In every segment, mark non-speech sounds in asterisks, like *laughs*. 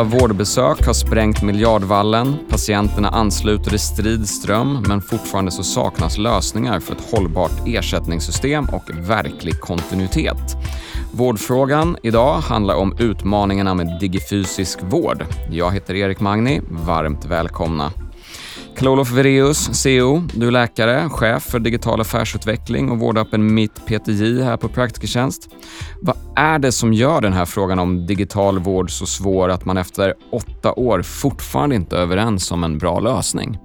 Digitala vårdbesök har sprängt miljardvallen. Patienterna ansluter i strid ström, men fortfarande så saknas lösningar för ett hållbart ersättningssystem och verklig kontinuitet. Vårdfrågan idag handlar om utmaningarna med digifysisk vård. Jag heter Erik Magni. Varmt välkomna. Karl-Olof Vereus, CEO. Du är läkare, chef för digital affärsutveckling och vårdappen Mitt PTJ här på Praktikertjänst. Vad är det som gör den här frågan om digital vård så svår att man efter åtta år fortfarande inte är överens om en bra lösning?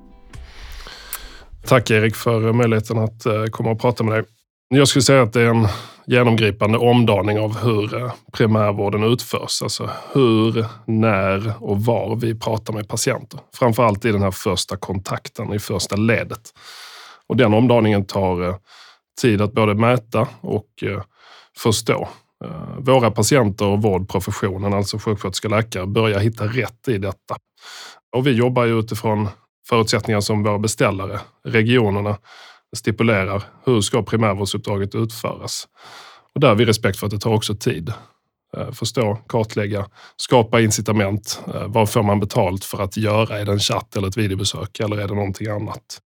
Tack Erik för möjligheten att eh, komma och prata med dig. Jag skulle säga att det är en genomgripande omdaning av hur eh, primärvården utförs. Alltså hur, när och var vi pratar med patienter. Framförallt i den här första kontakten, i första ledet. Och den omdaningen tar eh, tid att både mäta och eh, förstå. Våra patienter och vårdprofessionen, alltså sjuksköterskor och läkare, börjar hitta rätt i detta. Och vi jobbar ju utifrån förutsättningar som våra beställare, regionerna, stipulerar hur ska primärvårdsuppdraget utföras. Och där har vi respekt för att det tar också tid. Eh, förstå, kartlägga, skapa incitament. Eh, vad får man betalt för att göra? Är det en chatt eller ett videobesök eller är det någonting annat?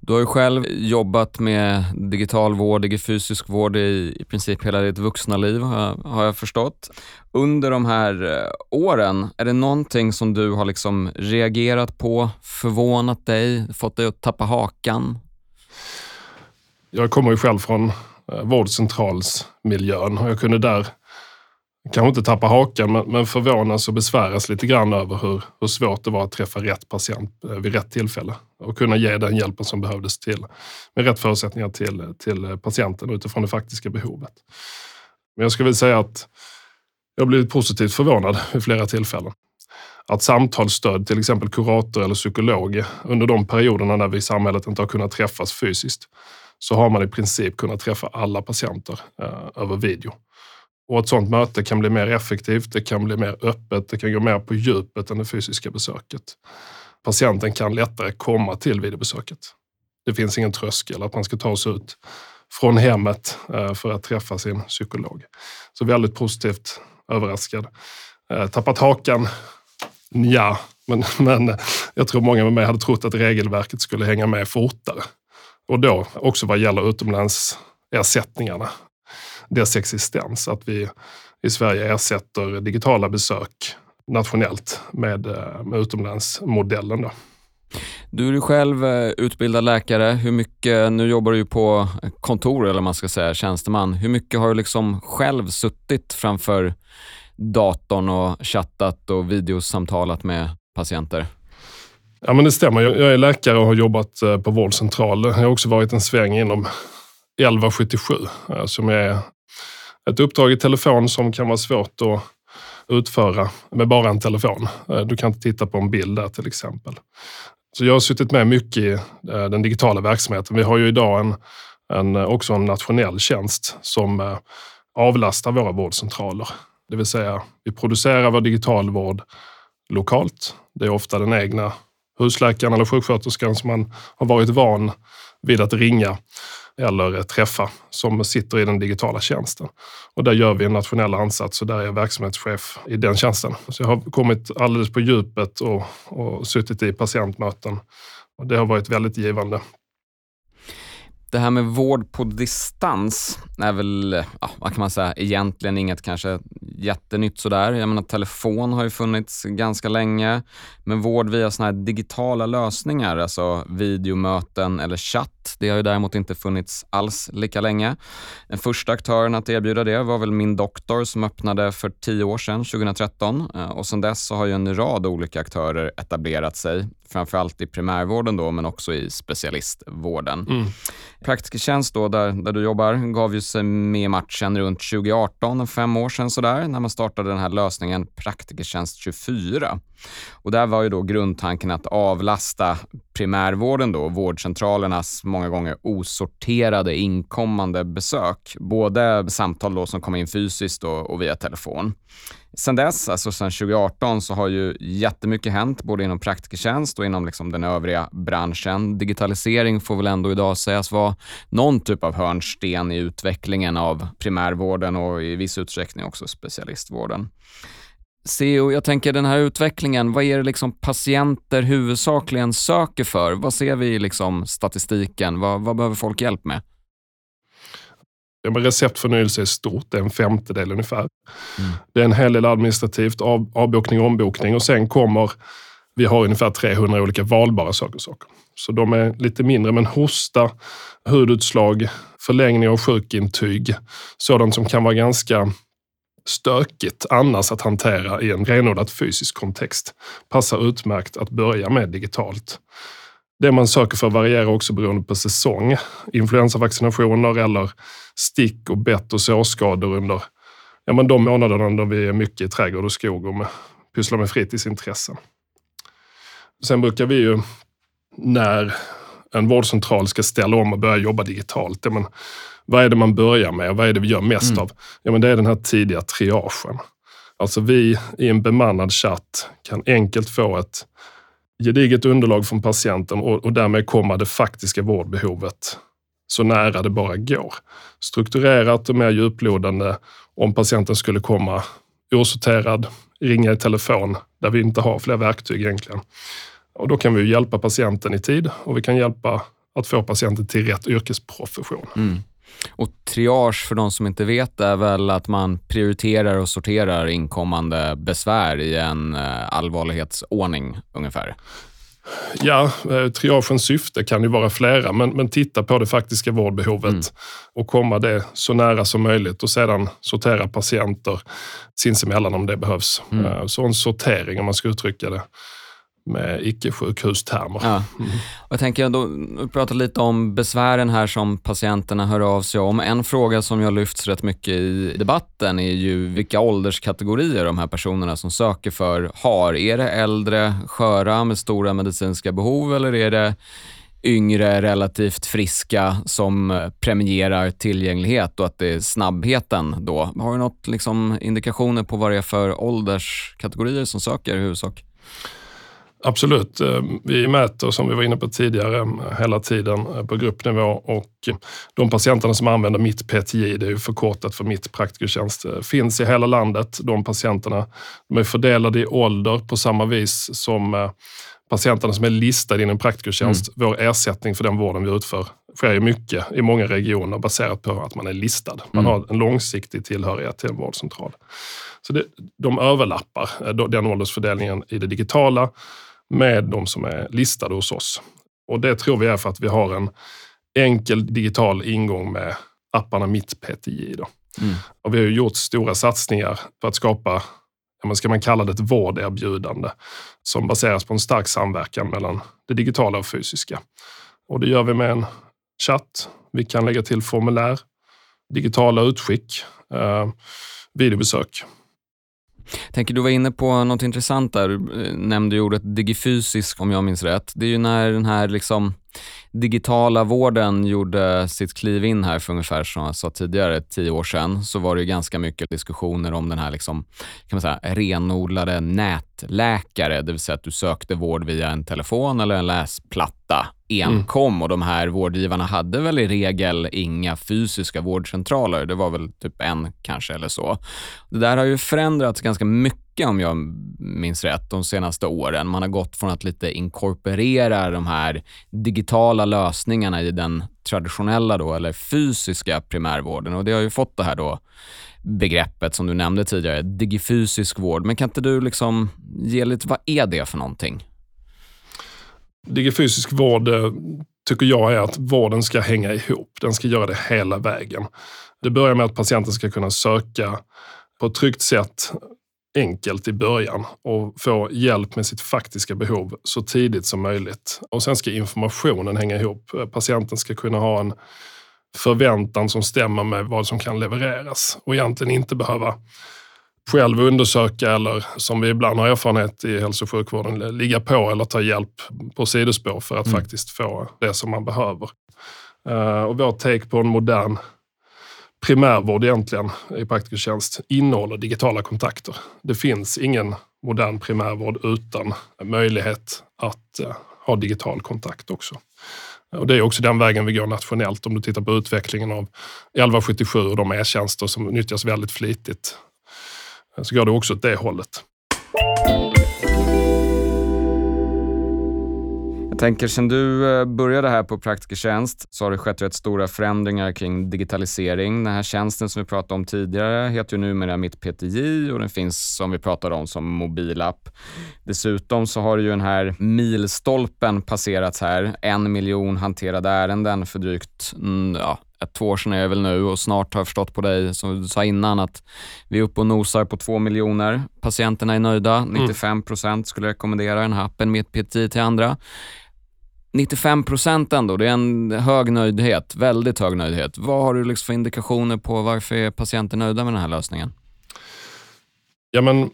Du har ju själv jobbat med digital vård, digifysisk vård i, i princip hela ditt vuxna liv har, har jag förstått. Under de här eh, åren, är det någonting som du har liksom reagerat på, förvånat dig, fått dig att tappa hakan? Jag kommer ju själv från eh, vårdcentralsmiljön och jag kunde där kanske inte tappa hakan, men, förvånas och besväras lite grann över hur, hur svårt det var att träffa rätt patient eh, vid rätt tillfälle och kunna ge den hjälpen som behövdes till, med rätt förutsättningar till, till patienten utifrån det faktiska behovet. Men jag skulle vilja säga att jag har blivit positivt förvånad vid flera tillfällen. Att samtalsstöd, till exempel kurator eller psykolog, under de perioderna när vi i samhället inte har kunnat träffas fysiskt, så har man i princip kunnat träffa alla patienter eh, över video. Och ett sådant möte kan bli mer effektivt, det kan bli mer öppet, det kan gå mer på djupet än det fysiska besöket. Patienten kan lättare komma till videobesöket. Det finns ingen tröskel att man ska ta sig ut från hemmet eh, för att träffa sin psykolog. Så väldigt positivt överraskad. Eh, tappat hakan? Ja, men, men jag tror många med mig hade trott att regelverket skulle hänga med fortare. Och då också vad gäller utomlandsersättningarna, dess existens. Att vi i Sverige ersätter digitala besök nationellt med, eh, med utomlandsmodellen. Då. Du är själv eh, utbildad läkare. Hur mycket, nu jobbar du ju på kontor eller man ska säga, tjänsteman. Hur mycket har du liksom själv suttit framför datorn och chattat och videosamtalat med patienter? Ja, men det stämmer. Jag är läkare och har jobbat eh, på vårdcentral. Jag har också varit en sväng inom 1177 eh, som är ett uppdrag i telefon som kan vara svårt att utföra med bara en telefon. Eh, du kan inte titta på en bild där till exempel. Så jag har suttit med mycket i den digitala verksamheten. Vi har ju idag en, en, också en nationell tjänst som avlastar våra vårdcentraler. Det vill säga, vi producerar vår digitalvård lokalt. Det är ofta den egna husläkaren eller sjuksköterskan som man har varit van vid att ringa eller träffa som sitter i den digitala tjänsten. Och där gör vi en nationell ansats och där är jag verksamhetschef i den tjänsten. Så jag har kommit alldeles på djupet och, och suttit i patientmöten. Och det har varit väldigt givande. Det här med vård på distans är väl, ja, vad kan man säga, egentligen inget kanske jättenytt sådär. Jag menar telefon har ju funnits ganska länge, men vård via sådana här digitala lösningar, alltså videomöten eller chatt, det har ju däremot inte funnits alls lika länge. Den första aktören att erbjuda det var väl Min Doktor som öppnade för tio år sedan, 2013 eh, och sedan dess så har ju en rad olika aktörer etablerat sig framförallt i primärvården då, men också i specialistvården. Mm. Praktikertjänst då, där, där du jobbar, gav ju sig med matchen runt 2018, fem år sedan sådär, när man startade den här lösningen Praktikertjänst 24. Och där var ju då grundtanken att avlasta primärvården då, vårdcentralernas många gånger osorterade inkommande besök. Både samtal då som kommer in fysiskt och, och via telefon. Sen dess, alltså sen 2018, så har ju jättemycket hänt både inom praktikertjänst och inom liksom den övriga branschen. Digitalisering får väl ändå idag sägas vara någon typ av hörnsten i utvecklingen av primärvården och i viss utsträckning också specialistvården. CEO, jag tänker den här utvecklingen, vad är det liksom patienter huvudsakligen söker för? Vad ser vi i liksom statistiken? Vad, vad behöver folk hjälp med? Ja, men receptförnyelse är stort, det är en femtedel ungefär. Mm. Det är en hel del administrativt, av, avbokning och ombokning och sen kommer, vi har ungefär 300 olika valbara saker. saker. Så de är lite mindre, men hosta, hudutslag, förlängning av sjukintyg, sådant som kan vara ganska stökigt annars att hantera i en renodlat fysisk kontext passar utmärkt att börja med digitalt. Det man söker för varierar också beroende på säsong. Influensavaccinationer eller stick och bett och sårskador under ja, men de månaderna då vi är mycket i trädgård och skog och med, pysslar med fritidsintressen. Sen brukar vi ju när en vårdcentral ska ställa om och börja jobba digitalt. Ja, men, vad är det man börjar med? Vad är det vi gör mest mm. av? Ja, men det är den här tidiga triagen. Alltså vi i en bemannad chatt kan enkelt få ett gediget underlag från patienten och, och därmed komma det faktiska vårdbehovet så nära det bara går. Strukturerat och mer djuplodande om patienten skulle komma osorterad, ringa i telefon där vi inte har fler verktyg egentligen. Och då kan vi hjälpa patienten i tid och vi kan hjälpa att få patienten till rätt yrkesprofession. Mm. Och triage, för de som inte vet, är väl att man prioriterar och sorterar inkommande besvär i en eh, allvarlighetsordning ungefär? Ja, eh, triagens syfte kan ju vara flera, men, men titta på det faktiska vårdbehovet mm. och komma det så nära som möjligt och sedan sortera patienter sinsemellan om det behövs. Mm. Eh, så en sortering, om man ska uttrycka det med icke-sjukhustermer. Ja. Mm. Jag tänker, då, du pratade lite om besvären här som patienterna hör av sig om. En fråga som jag lyfts rätt mycket i debatten är ju vilka ålderskategorier de här personerna som söker för har. Är det äldre, sköra med stora medicinska behov eller är det yngre, relativt friska som premierar tillgänglighet och att det är snabbheten då. Har du något liksom indikationer på vad det är för ålderskategorier som söker i huvudsak? Absolut. Eh, vi mäter, som vi var inne på tidigare, hela tiden eh, på gruppnivå och de patienterna som använder mitt PTI, det är förkortat för mitt praktikertjänst, eh, finns i hela landet. De patienterna de är fördelade i ålder på samma vis som patienterna som är listade inom praktikertjänst. Mm. Vår ersättning för den vården vi utför sker ju mycket i många regioner baserat på att man är listad. Man mm. har en långsiktig tillhörighet till en vårdcentral. Så det, de överlappar den åldersfördelningen i det digitala med de som är listade hos oss. Och det tror vi är för att vi har en enkel digital ingång med apparna Mitt PTI. Då. Mm. Och vi har gjort stora satsningar för att skapa, ska man kalla det ett vårderbjudande, som baseras på en stark samverkan mellan det digitala och fysiska. Och det gör vi med en chatt. Vi kan lägga till formulär, digitala utskick, eh, videobesök tänker du var inne på något intressant där. Du eh, nämnde ju ordet digifysisk om jag minns rätt. Det är ju när den här liksom digitala vården gjorde sitt kliv in här för ungefär som jag sa tidigare, tio år sedan, så var det ganska mycket diskussioner om den här liksom, kan man säga, renodlade nätläkare, det vill säga att du sökte vård via en telefon eller en läsplatta enkom mm. och de här vårdgivarna hade väl i regel inga fysiska vårdcentraler. Det var väl typ en kanske eller så. Det där har ju förändrats ganska mycket om jag minns rätt, de senaste åren. Man har gått från att lite inkorporera de här digitala lösningarna i den traditionella då, eller fysiska primärvården och det har ju fått det här då begreppet som du nämnde tidigare, digifysisk vård. Men kan inte du liksom ge lite, vad är det för någonting? Digifysisk vård eh, tycker jag är att vården ska hänga ihop. Den ska göra det hela vägen. Det börjar med att patienten ska kunna söka på ett tryggt sätt enkelt i början och få hjälp med sitt faktiska behov så tidigt som möjligt. Och sen ska informationen hänga ihop. Patienten ska kunna ha en förväntan som stämmer med vad som kan levereras och egentligen inte behöva själv undersöka eller som vi ibland har erfarenhet i hälso och sjukvården, ligga på eller ta hjälp på sidospår för att mm. faktiskt få det som man behöver. Uh, och vår take på en modern primärvård egentligen i praktikertjänst innehåller digitala kontakter. Det finns ingen modern primärvård utan möjlighet att eh, ha digital kontakt också. Och det är också den vägen vi går nationellt. Om du tittar på utvecklingen av 1177 och de e-tjänster som nyttjas väldigt flitigt eh, så går det också åt det hållet. Jag tänker sen du eh, började här på Praktikertjänst så har det skett rätt stora förändringar kring digitalisering. Den här tjänsten som vi pratade om tidigare heter ju numera Mitt PTJ och den finns som vi pratade om som mobilapp. Dessutom så har ju den här milstolpen passerats här. En miljon hanterade ärenden för drygt mm, ja, ett, två år sedan är det väl nu och snart har jag förstått på dig, som du sa innan, att vi är uppe och nosar på två miljoner. Patienterna är nöjda. 95 procent skulle rekommendera den här appen med PTI till andra. 95 procent ändå, det är en hög nöjdhet. Väldigt hög nöjdhet. Vad har du liksom för indikationer på varför är patienter nöjda med den här lösningen? Ja, men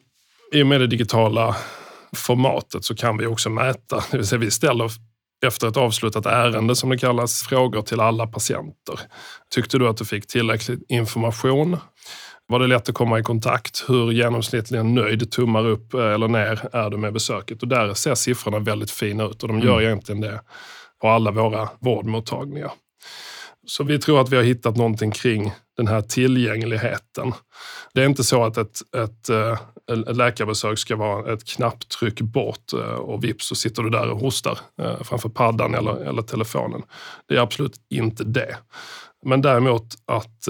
i och med det digitala formatet så kan vi också mäta. Det vill säga vi ställer efter ett avslutat ärende, som det kallas, frågor till alla patienter. Tyckte du att du fick tillräcklig information? Var det lätt att komma i kontakt? Hur genomsnittligen nöjd, tummar upp eller ner, är du med besöket? Och där ser siffrorna väldigt fina ut och de gör mm. egentligen det på alla våra vårdmottagningar. Så vi tror att vi har hittat någonting kring den här tillgängligheten. Det är inte så att ett, ett, eh, ett läkarbesök ska vara ett knapptryck bort eh, och vips så sitter du där och hostar eh, framför paddan eller, eller telefonen. Det är absolut inte det. Men däremot att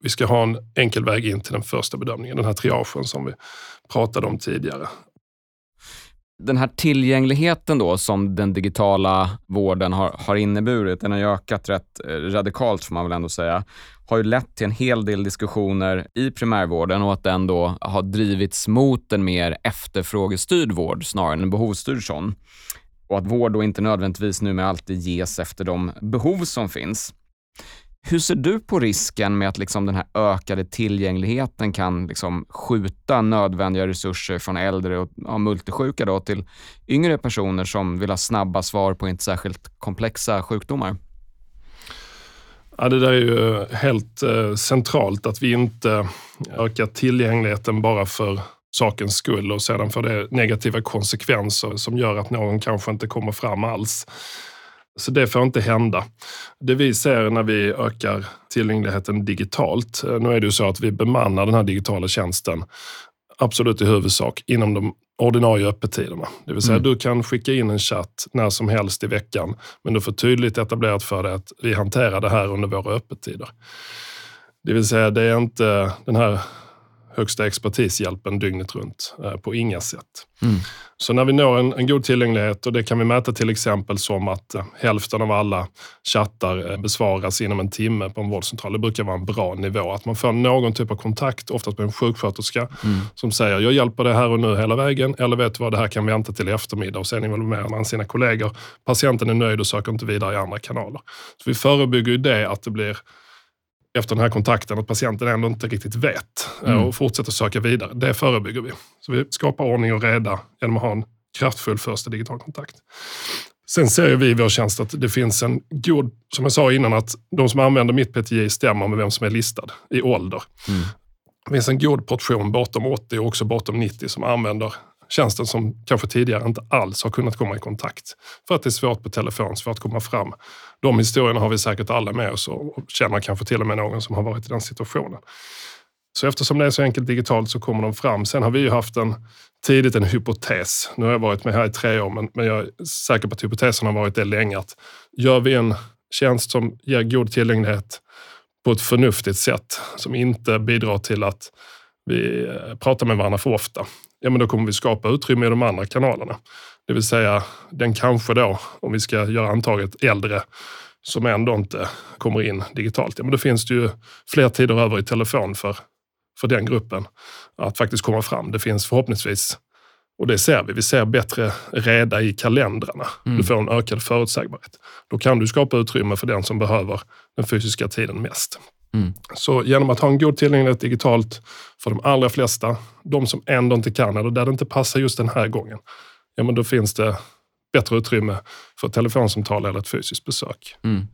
vi ska ha en enkel väg in till den första bedömningen, den här triagen som vi pratade om tidigare den här tillgängligheten då som den digitala vården har, har inneburit, den har ju ökat rätt eh, radikalt får man väl ändå säga, har ju lett till en hel del diskussioner i primärvården och att den då har drivits mot en mer efterfrågestyrd vård snarare än en behovsstyrd sån. Och att vård då inte nödvändigtvis numera alltid ges efter de behov som finns. Hur ser du på risken med att liksom den här ökade tillgängligheten kan liksom skjuta nödvändiga resurser från äldre och ja, multisjuka då, till yngre personer som vill ha snabba svar på inte särskilt komplexa sjukdomar? Ja, det där är ju eh, helt eh, centralt att vi inte ökar tillgängligheten bara för sakens skull och sedan får det negativa konsekvenser som gör att någon kanske inte kommer fram alls. Så det får inte hända. Det vi ser när vi ökar tillgängligheten digitalt, eh, nu är det ju så att vi bemannar den här digitala tjänsten absolut i huvudsak inom de ordinarie öppettiderna. Det vill säga mm. du kan skicka in en chatt när som helst i veckan, men du får tydligt etablerat för dig att vi hanterar det här under våra öppettider. Det vill säga, det är inte den här högsta expertishjälpen dygnet runt eh, på inga sätt. Mm. Så när vi når en, en, god tillgänglighet och det kan vi mäta till exempel som att eh, hälften av alla chattar eh, besvaras inom en timme på en vårdcentral. Det brukar vara en bra nivå. Att man får någon typ av kontakt, oftast med en sjuksköterska, mm. som säger jag hjälper dig här och nu hela vägen eller vet du vad, det här kan vi vänta till i eftermiddag och sen involverar man sina kollegor. Patienten är nöjd och söker inte vidare i andra kanaler. Så vi förebygger ju det att det blir efter den här kontakten att patienten ändå inte riktigt vet eh, mm. och fortsätter söka vidare. Det förebygger vi. Så vi skapar ordning och reda genom att ha en kraftfull första digital kontakt. Sen ser vi i vår tjänst att det finns en god, som jag sa innan, att de som använder mitt PTJ stämmer med vem som är listad i ålder. Mm. Det finns en god portion bortom 80 och också bortom 90 som använder tjänsten som kanske tidigare inte alls har kunnat komma i kontakt. För att det är svårt på telefon, svårt att komma fram. De historierna har vi säkert alla med oss och känner kanske till och med någon som har varit i den situationen. Så eftersom det är så enkelt digitalt så kommer de fram. Sen har vi ju haft en tidigt en hypotes. Nu har jag varit med här i tre år, men, men jag är säker på att hypotesen har varit det länge. Att gör vi en tjänst som ger god tillgänglighet på ett förnuftigt sätt, som inte bidrar till att vi eh, pratar med varandra för ofta, ja men då kommer vi skapa utrymme i de andra kanalerna. Det vill säga den kanske då, om vi ska göra antaget äldre, som ändå inte kommer in digitalt. Ja, men då finns det ju fler tider över i telefon för, för den gruppen att faktiskt komma fram. Det finns förhoppningsvis, och det ser vi, vi ser bättre reda i kalendrarna. Mm. Du får en ökad förutsägbarhet. Då kan du skapa utrymme för den som behöver den fysiska tiden mest. Mm. Så genom att ha en god tillgänglighet digitalt för de allra flesta, de som ändå inte kan eller där det inte passar just den här gången, ja men då finns det bättre utrymme för ett telefonsamtal eller ett fysiskt besök. Mm.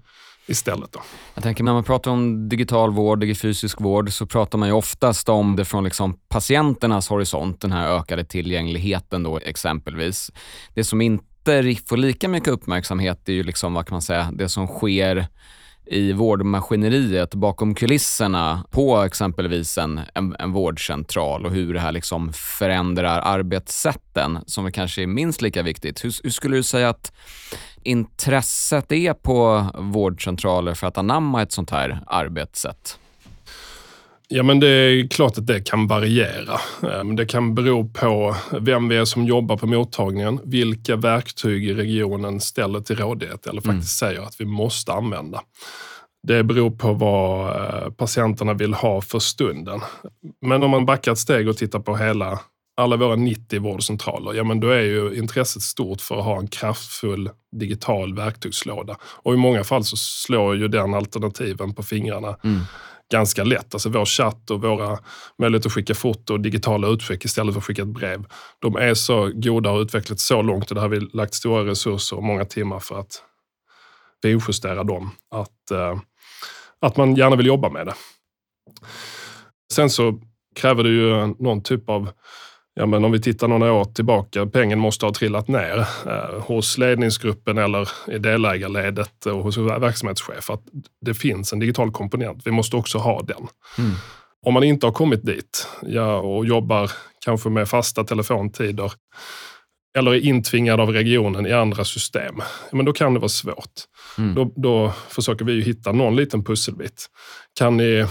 Istället då. Jag tänker när man pratar om digital vård, fysisk vård, så pratar man ju oftast om det från liksom patienternas horisont, den här ökade tillgängligheten då exempelvis. Det som inte får lika mycket uppmärksamhet är ju liksom, vad kan man säga, det som sker i vårdmaskineriet bakom kulisserna på exempelvis en, en, en vårdcentral och hur det här liksom förändrar arbetssätten som kanske är minst lika viktigt. Hur, hur skulle du säga att intresset är på vårdcentraler för att anamma ett sånt här arbetssätt? Ja, men det är klart att det kan variera. Ehm, det kan bero på vem vi är som jobbar på mottagningen, vilka verktyg regionen ställer till rådighet eller faktiskt mm. säger att vi måste använda. Det beror på vad eh, patienterna vill ha för stunden. Men om man backar ett steg och tittar på hela, alla våra 90 vårdcentraler, ja men då är ju intresset stort för att ha en kraftfull digital verktygslåda. Och i många fall så slår ju den alternativen på fingrarna. Mm ganska lätt. Alltså vår chatt och våra möjligheter att skicka foto och digitala utskick istället för att skicka ett brev. De är så goda och har utvecklats så långt och där har vi lagt stora resurser och många timmar för att finjustera dem. Att, eh, att man gärna vill jobba med det. Sen så kräver det ju någon typ av Ja, men om vi tittar några år tillbaka, pengen måste ha trillat ner eh, hos ledningsgruppen eller i delägarledet och hos verksamhetschef. Att det finns en digital komponent. Vi måste också ha den. Mm. Om man inte har kommit dit ja, och jobbar kanske med fasta telefontider eller är intvingad av regionen i andra system, men då kan det vara svårt. Mm. Då, då försöker vi hitta någon liten pusselbit. Kan ni,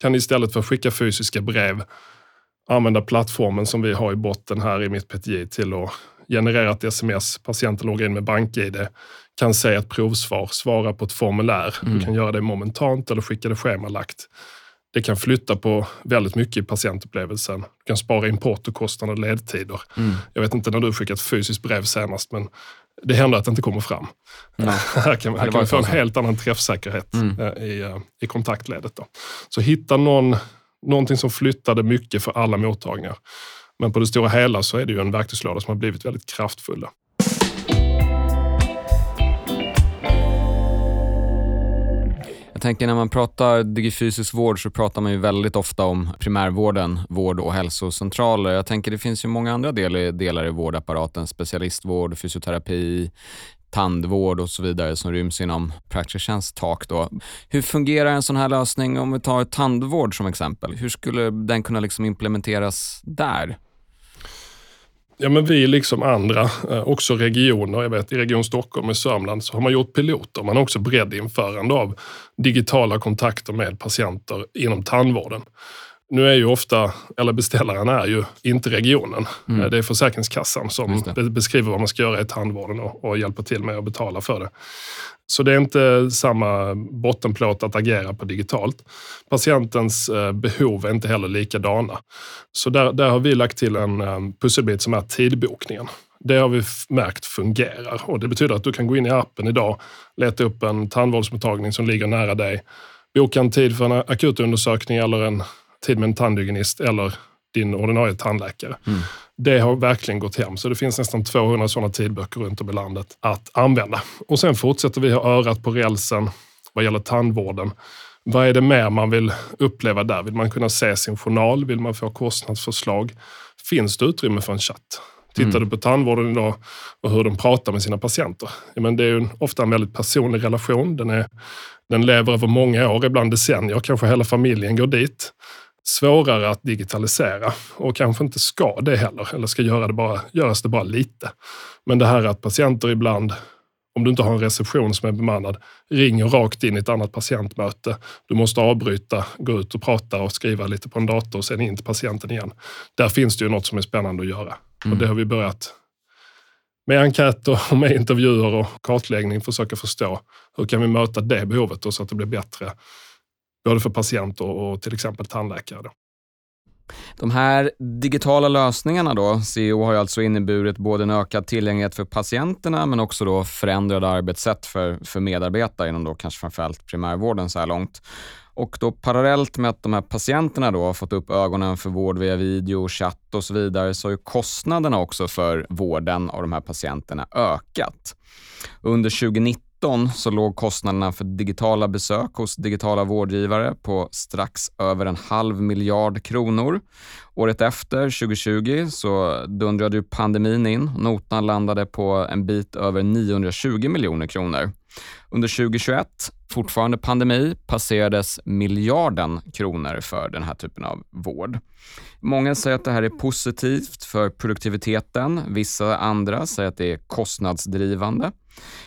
kan ni istället för att skicka fysiska brev använda plattformen som vi har i botten här i mitt PTJ till att generera ett sms. Patienten loggar in med BankID, kan se ett provsvar, svara på ett formulär. Mm. Du kan göra det momentant eller skicka det schemalagt. Det kan flytta på väldigt mycket i patientupplevelsen. Du kan spara importokostnader och ledtider. Mm. Jag vet inte när du skickat fysiskt brev senast, men det händer att det inte kommer fram. Mm. här kan, här kan man få en helt annan träffsäkerhet mm. Eh, i, eh, i kontaktledet. Då. Så hitta någon någonting som flyttade mycket för alla mottagningar. Men på det stora hela så är det ju en verktygslåda som har blivit väldigt kraftfulla. Jag tänker när man pratar digifysisk vård så pratar man ju väldigt ofta om primärvården, vård och hälsocentraler. Jag tänker det finns ju många andra delar, delar i vårdapparaten, specialistvård, fysioterapi, tandvård och så vidare som ryms inom Praktikertjänsts tak. Då. Hur fungerar en sån här lösning om vi tar tandvård som exempel? Hur skulle den kunna liksom implementeras där? Ja, men vi liksom andra, eh, också regioner, jag vet i Region Stockholm och Sörmland så har man gjort piloter. Man har också breddinförande av digitala kontakter med patienter inom tandvården. Nu är ju ofta, eller beställaren är ju inte regionen. Mm. Eh, det är Försäkringskassan som beskriver vad man ska göra i tandvården och, och hjälper till med att betala för det. Så det är inte samma bottenplåt att agera på digitalt. Patientens eh, behov är inte heller likadana. Så där, där har vi lagt till en eh, pusselbit som är tidbokningen. Det har vi märkt fungerar och det betyder att du kan gå in i appen idag, leta upp en tandvårdsmottagning som ligger nära dig, boka en tid för en akutundersökning eller en tid med en tandhygienist eller din ordinarie tandläkare. Mm. Det har verkligen gått hem, så det finns nästan 200 sådana tidböcker runt om i landet att använda. Och sen fortsätter vi ha örat på rälsen vad gäller tandvården. Vad är det mer man vill uppleva där? Vill man kunna se sin journal? Vill man få kostnadsförslag? Finns det utrymme för en chatt? Tittar mm. du på tandvården idag och hur de pratar med sina patienter? men det är ju ofta en väldigt personlig relation. Den, är, den lever över många år, ibland decennier. Kanske hela familjen går dit svårare att digitalisera och kanske inte ska det heller, eller ska göra det bara, göras det bara lite. Men det här att patienter ibland, om du inte har en reception som är bemannad, ringer rakt in i ett annat patientmöte. Du måste avbryta, gå ut och prata och skriva lite på en dator och sen in till patienten igen. Där finns det ju något som är spännande att göra mm. och det har vi börjat med enkäter och med intervjuer och kartläggning försöka förstå hur kan vi möta det behovet och så att det blir bättre både för patienter och till exempel tandläkare. De här digitala lösningarna då, CO har ju alltså inneburit både en ökad tillgänglighet för patienterna men också då förändrade arbetssätt för, för medarbetare inom då kanske framförallt primärvården så här långt. Och då parallellt med att de här patienterna då har fått upp ögonen för vård via video, chatt och så vidare så har ju kostnaderna också för vården av de här patienterna ökat. Under 2019 2019 så låg kostnaderna för digitala besök hos digitala vårdgivare på strax över en halv miljard kronor. Året efter, 2020, så dundrade pandemin in. Notan landade på en bit över 920 miljoner kronor. Under 2021, fortfarande pandemi, passerades miljarden kronor för den här typen av vård. Många säger att det här är positivt för produktiviteten. Vissa andra säger att det är kostnadsdrivande.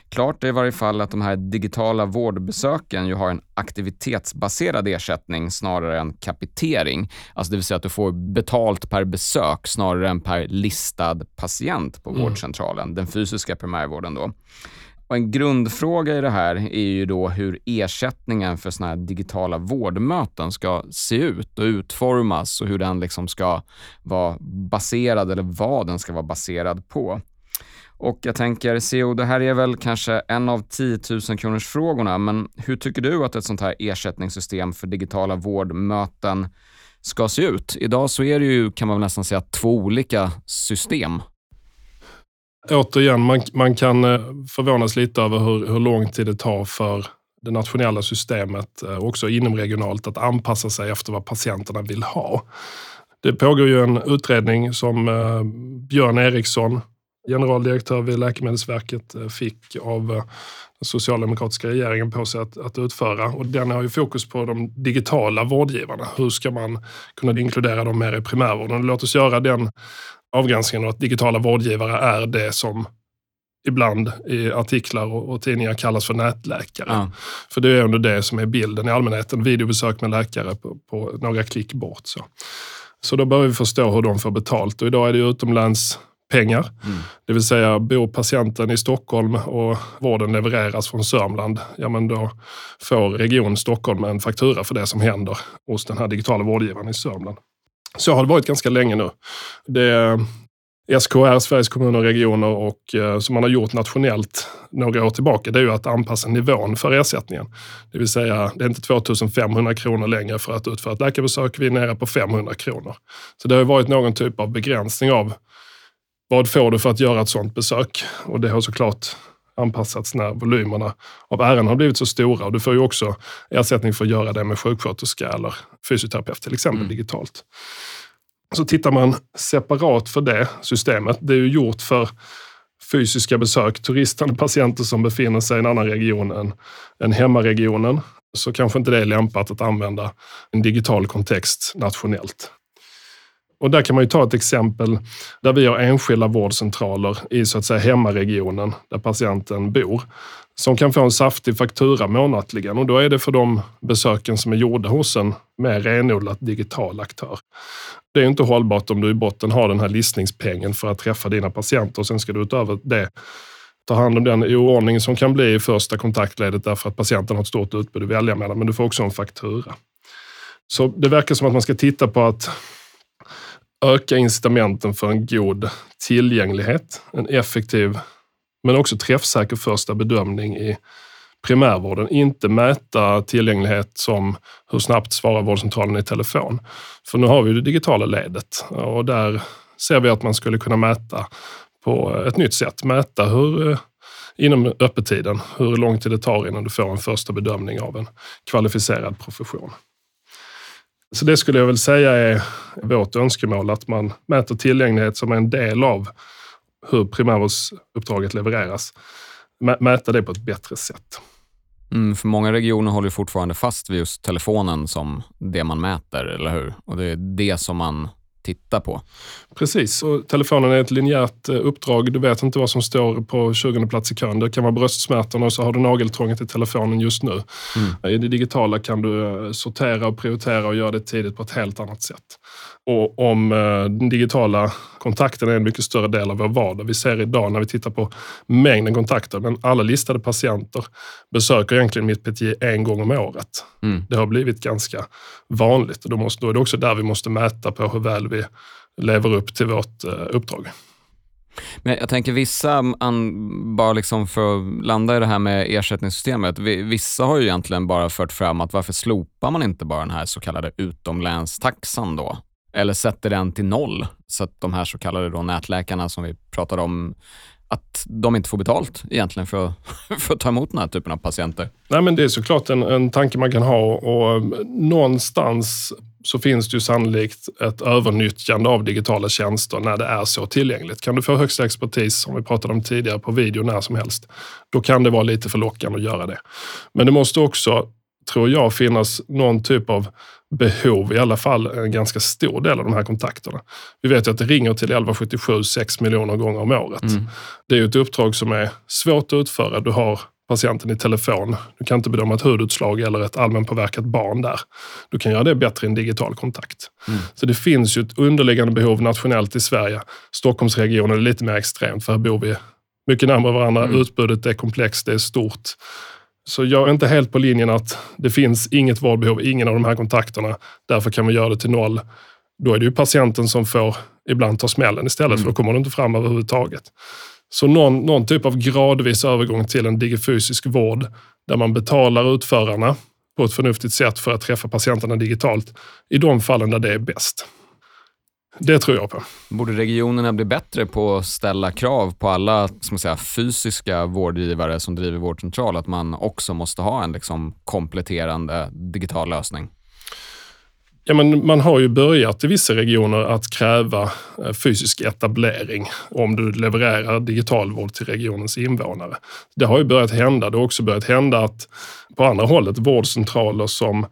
Klart är i varje fall att de här digitala vårdbesöken ju har en aktivitetsbaserad ersättning snarare än kapitering. Alltså det vill säga att du får betalt per besök snarare än per listad patient på mm. vårdcentralen, den fysiska primärvården då. Och en grundfråga i det här är ju då hur ersättningen för såna här digitala vårdmöten ska se ut och utformas och hur den liksom ska vara baserad eller vad den ska vara baserad på. Och jag tänker, CEO, det här är väl kanske en av 10 000 kronors frågorna, men hur tycker du att ett sånt här ersättningssystem för digitala vårdmöten ska se ut? Idag så är det ju, kan man väl nästan säga, två olika system. Återigen, man, man kan eh, förvånas lite över hur, hur lång tid det tar för det nationella systemet, eh, också inomregionalt, att anpassa sig efter vad patienterna vill ha. Det pågår ju en utredning som eh, Björn Eriksson generaldirektör vid Läkemedelsverket fick av den socialdemokratiska regeringen på sig att, att utföra. Och den har ju fokus på de digitala vårdgivarna. Hur ska man kunna inkludera dem mer i primärvården? Låt oss göra den avgränsningen att digitala vårdgivare är det som ibland i artiklar och, och tidningar kallas för nätläkare. Ja. För det är ändå det som är bilden i allmänheten. Videobesök med läkare på, på några klick bort. Så. så då behöver vi förstå hur de får betalt. Och idag är det utomlands pengar. Mm. Det vill säga, bor patienten i Stockholm och vården levereras från Sörmland, ja men då får Region Stockholm en faktura för det som händer hos den här digitala vårdgivaren i Sörmland. Så har det varit ganska länge nu. Det SKR, Sveriges kommuner och regioner, och eh, som man har gjort nationellt några år tillbaka, det är ju att anpassa nivån för ersättningen. Det vill säga, det är inte 2500 kronor längre för att utföra ett läkarbesök, vi är nere på 500 kronor. Så det har varit någon typ av begränsning av vad får du för att göra ett sådant besök? Och det har såklart anpassats när volymerna av ärenden har blivit så stora. Och du får ju också ersättning för att göra det med sjuksköterska eller fysioterapeut till exempel mm. digitalt. Så tittar man separat för det systemet, det är ju gjort för fysiska besök, turistande patienter som befinner sig i en annan region än, än hemmaregionen, så kanske inte det är lämpat att använda en digital kontext nationellt. Och där kan man ju ta ett exempel där vi har enskilda vårdcentraler i så att säga hemmaregionen där patienten bor som kan få en saftig faktura månatligen och då är det för de besöken som är gjorda hos en mer renodlat digital aktör. Det är inte hållbart om du i botten har den här listningspengen för att träffa dina patienter och sen ska du utöver det ta hand om den oordning som kan bli i första kontaktledet därför att patienten har ett stort utbud att välja mellan, men du får också en faktura. Så det verkar som att man ska titta på att öka incitamenten för en god tillgänglighet, en effektiv men också träffsäker första bedömning i primärvården. Inte mäta tillgänglighet som hur snabbt svarar vårdcentralen i telefon. För nu har vi det digitala ledet och där ser vi att man skulle kunna mäta på ett nytt sätt. Mäta hur eh, inom öppettiden, hur lång tid det tar innan du får en första bedömning av en kvalificerad profession. Så det skulle jag väl säga är vårt önskemål, att man mäter tillgänglighet som en del av hur primärvårdsuppdraget levereras. Mäta det på ett bättre sätt. Mm, för många regioner håller fortfarande fast vid just telefonen som det man mäter, eller hur? Och det är det som man titta på. Precis, och telefonen är ett linjärt eh, uppdrag. Du vet inte vad som står på 20 plats i kön. Det kan vara bröstsmärtan och så har du nageltrånget i telefonen just nu. Mm. I det digitala kan du eh, sortera och prioritera och göra det tidigt på ett helt annat sätt. Och om eh, den digitala kontakten är en mycket större del av vår vardag. Vi ser idag när vi tittar på mängden kontakter, men alla listade patienter besöker egentligen mitt PT en gång om året. Mm. Det har blivit ganska vanligt och då, måste, då är det också där vi måste mäta på hur väl vi lever upp till vårt eh, uppdrag. Men jag tänker vissa, mm, bara liksom för att landa i det här med ersättningssystemet, vissa har ju egentligen bara fört fram att varför slopar man inte bara den här så kallade utomlänstaxan då? eller sätter den till noll så att de här så kallade då nätläkarna som vi pratade om att de inte får betalt egentligen för, *laughs* för att ta emot den här typen av patienter? Nej, men det är såklart en, en tanke man kan ha och mm, någonstans så finns det ju sannolikt ett övernyttjande av digitala tjänster när det är så tillgängligt. Kan du få högsta expertis, som vi pratade om tidigare, på video när som helst, då kan det vara lite förlockande att göra det. Men det måste också, tror jag, finnas någon typ av behov, i alla fall en ganska stor del av de här kontakterna. Vi vet ju att det ringer till 1177 6 miljoner gånger om året. Mm. Det är ju ett uppdrag som är svårt att utföra. Du har patienten i telefon. Du kan inte bedöma ett hudutslag eller ett allmänpåverkat barn där. Du kan göra det bättre i en digital kontakt. Mm. Så det finns ju ett underliggande behov nationellt i Sverige. Stockholmsregionen är lite mer extremt för här bor vi mycket närmare varandra. Mm. Utbudet är komplext, det är stort. Så jag är inte helt på linjen att det finns inget vårdbehov, ingen av de här kontakterna. Därför kan vi göra det till noll. Då är det ju patienten som får ibland ta smällen istället, mm. för då kommer du inte fram överhuvudtaget. Så någon, någon typ av gradvis övergång till en digifysisk vård där man betalar utförarna på ett förnuftigt sätt för att träffa patienterna digitalt i de fallen där det är bäst. Det tror jag på. Borde regionerna bli bättre på att ställa krav på alla som säga, fysiska vårdgivare som driver vårdcentral, att man också måste ha en liksom, kompletterande digital lösning? Ja, men man har ju börjat i vissa regioner att kräva eh, fysisk etablering om du levererar digital vård till regionens invånare. Det har ju börjat hända. Det har också börjat hända att på andra hållet vårdcentraler som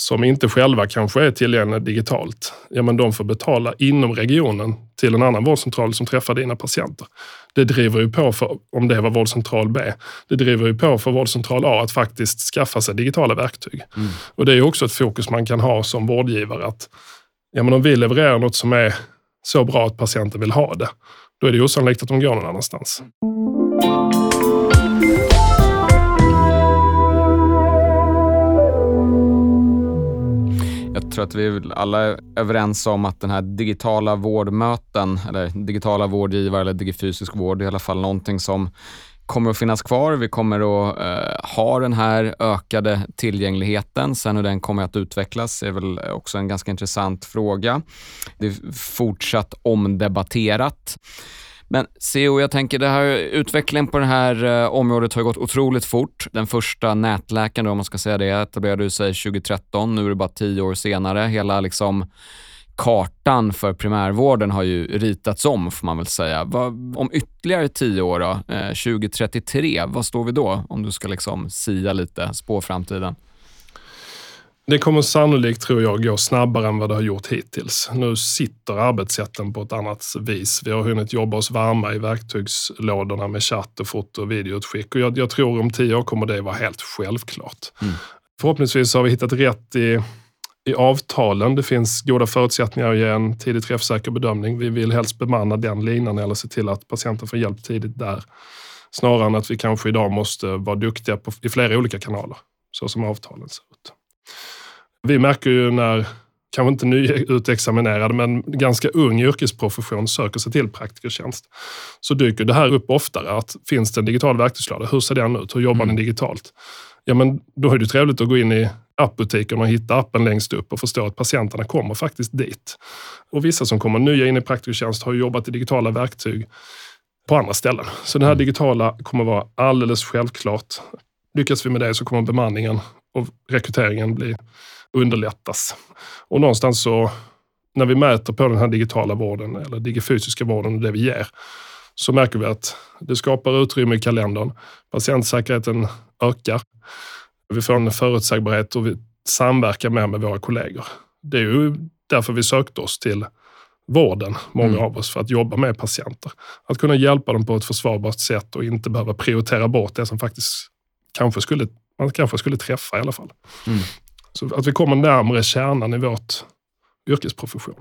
som inte själva kanske är tillgängliga digitalt, ja men de får betala inom regionen till en annan vårdcentral som träffar dina patienter. Det driver ju på, för, om det var vårdcentral B, det driver ju på för vårdcentral A att faktiskt skaffa sig digitala verktyg. Mm. Och det är också ett fokus man kan ha som vårdgivare att ja men om vi levererar något som är så bra att patienten vill ha det, då är det osannolikt att de går någon annanstans. Jag tror att vi alla är överens om att den här digitala vårdmöten, eller digitala vårdgivare eller digifysisk vård, är i alla fall någonting som kommer att finnas kvar. Vi kommer att eh, ha den här ökade tillgängligheten. Sen hur den kommer att utvecklas är väl också en ganska intressant fråga. Det är fortsatt omdebatterat. Men CO, jag tänker det här utvecklingen på det här eh, området har gått otroligt fort. Den första nätläkaren, om man ska säga det, etablerade sig 2013. Nu är det bara tio år senare. Hela liksom kartan för primärvården har ju ritats om, får man väl säga. Vad, om ytterligare tio år, då, eh, 2033, vad står vi då? Om du ska liksom sia lite, spå framtiden. Det kommer sannolikt, tror jag, gå snabbare än vad det har gjort hittills. Nu sitter arbetssätten på ett annat vis. Vi har hunnit jobba oss varma i verktygslådorna med chatt och foto och videoutskick. Och jag, jag tror om tio år kommer det vara helt självklart. Mm. Förhoppningsvis har vi hittat rätt i, i avtalen. Det finns goda förutsättningar att ge en tidigt träffsäker bedömning. Vi vill helst bemanna den linan eller se till att patienten får hjälp tidigt där. Snarare än att vi kanske idag måste vara duktiga på, i flera olika kanaler, så som avtalen ser ut. Vi märker ju när, kanske inte nyutexaminerad, men ganska ung yrkesprofession söker sig till praktikertjänst, så dyker det här upp oftare. Att finns det en digital verktygslåda? Hur ser den ut? Hur jobbar mm. den digitalt? Ja, men då är det trevligt att gå in i appbutiken och hitta appen längst upp och förstå att patienterna kommer faktiskt dit. Och vissa som kommer nya in i praktikertjänst har jobbat i digitala verktyg på andra ställen. Så det här mm. digitala kommer vara alldeles självklart. Lyckas vi med det så kommer bemanningen och rekryteringen bli underlättas. Och någonstans så, när vi mäter på den här digitala vården eller digifysiska vården och det vi ger, så märker vi att det skapar utrymme i kalendern. Patientsäkerheten ökar. Vi får en förutsägbarhet och vi samverkar mer med våra kollegor. Det är ju därför vi sökte oss till vården, många mm. av oss, för att jobba med patienter. Att kunna hjälpa dem på ett försvarbart sätt och inte behöva prioritera bort det som faktiskt kanske skulle, man kanske skulle träffa i alla fall. Mm. Så att vi kommer närmare kärnan i vårt yrkesprofession.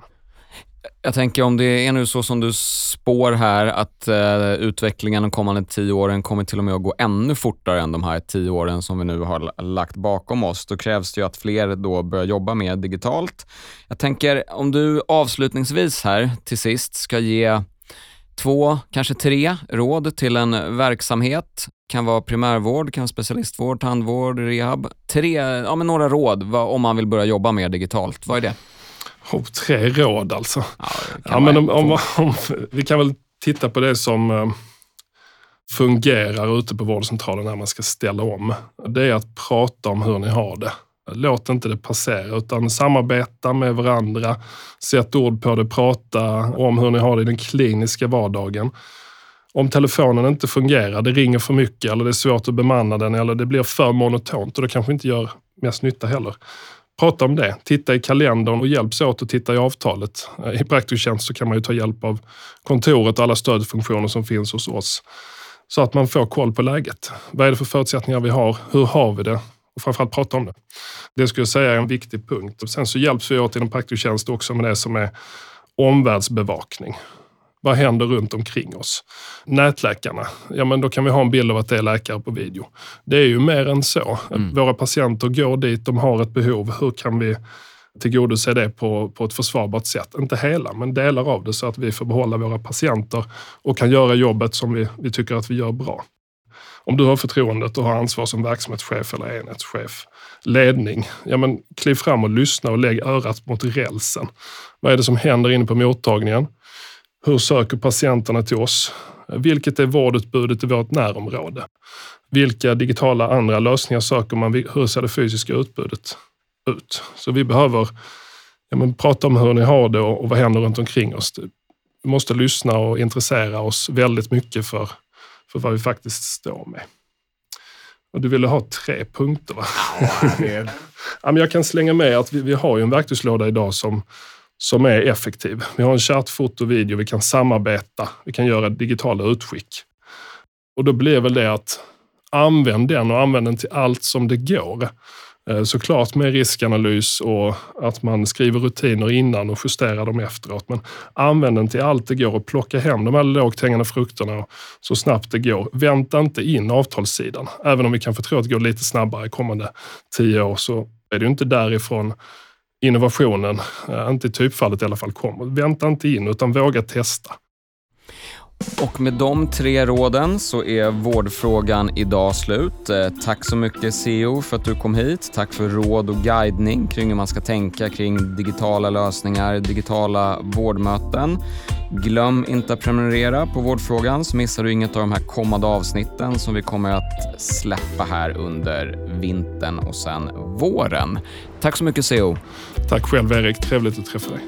Jag tänker om det är nu så som du spår här att uh, utvecklingen de kommande tio åren kommer till och med att gå ännu fortare än de här tio åren som vi nu har lagt bakom oss. Då krävs det ju att fler då börjar jobba mer digitalt. Jag tänker om du avslutningsvis här till sist ska ge två, kanske tre råd till en verksamhet. kan vara primärvård, kan vara specialistvård, tandvård, rehab. Tre, ja men några råd vad, om man vill börja jobba mer digitalt. Vad är det? Oh, tre råd alltså. Ja, ja men om, om, om, vi kan väl titta på det som uh, fungerar ute på vårdcentralen när man ska ställa om. Det är att prata om hur ni har det. Låt inte det passera utan samarbeta med varandra. Sätt ord på det, prata om hur ni har det i den kliniska vardagen. Om telefonen inte fungerar, det ringer för mycket eller det är svårt att bemanna den eller det blir för monotont och det kanske inte gör mest nytta heller. Prata om det. Titta i kalendern och hjälps åt att titta i avtalet. I Praktiktjänst så kan man ju ta hjälp av kontoret och alla stödfunktioner som finns hos oss. Så att man får koll på läget. Vad är det för förutsättningar vi har? Hur har vi det? Och framförallt prata om det. Det skulle jag säga är en viktig punkt. Och sen så hjälps vi åt inom Praktiktjänst också med det som är omvärldsbevakning. Vad händer runt omkring oss? Nätläkarna, ja men då kan vi ha en bild av att det är läkare på video. Det är ju mer än så. Mm. Våra patienter går dit, de har ett behov. Hur kan vi tillgodose det på, på ett försvarbart sätt? Inte hela, men delar av det så att vi får behålla våra patienter och kan göra jobbet som vi, vi tycker att vi gör bra. Om du har förtroendet och har ansvar som verksamhetschef eller enhetschef, ledning, ja men kliv fram och lyssna och lägg örat mot rälsen. Vad är det som händer inne på mottagningen? Hur söker patienterna till oss? Vilket är vårdutbudet i vårt närområde? Vilka digitala andra lösningar söker man? Hur ser det fysiska utbudet ut? Så vi behöver ja, men, prata om hur ni har det och, och vad händer runt omkring oss. Vi måste lyssna och intressera oss väldigt mycket för, för vad vi faktiskt står med. Och du ville ha tre punkter va? *laughs* Ja, men jag kan slänga med att vi, vi har ju en verktygslåda idag som som är effektiv. Vi har en chatt, foto, video, vi kan samarbeta, vi kan göra digitala utskick. Och då blir väl det att använd den och använd den till allt som det går. Eh, såklart med riskanalys och att man skriver rutiner innan och justerar dem efteråt. Men använd den till allt det går och plocka hem de här lågt hängande frukterna så snabbt det går. Vänta inte in avtalssidan. Även om vi kan få tro att det går lite snabbare kommande tio år så är det ju inte därifrån innovationen, eh, inte i typfallet i alla fall, kommer. Vänta inte in utan våga testa. Och med de tre råden så är vårdfrågan idag slut. Eh, tack så mycket CEO för att du kom hit. Tack för råd och guidning kring hur man ska tänka kring digitala lösningar, digitala vårdmöten. Glöm inte att prenumerera på Vårdfrågan så missar du inget av de här kommande avsnitten som vi kommer att släppa här under vintern och sen våren. Tack så mycket CEO. Tack själv Erik, trevligt att träffa dig.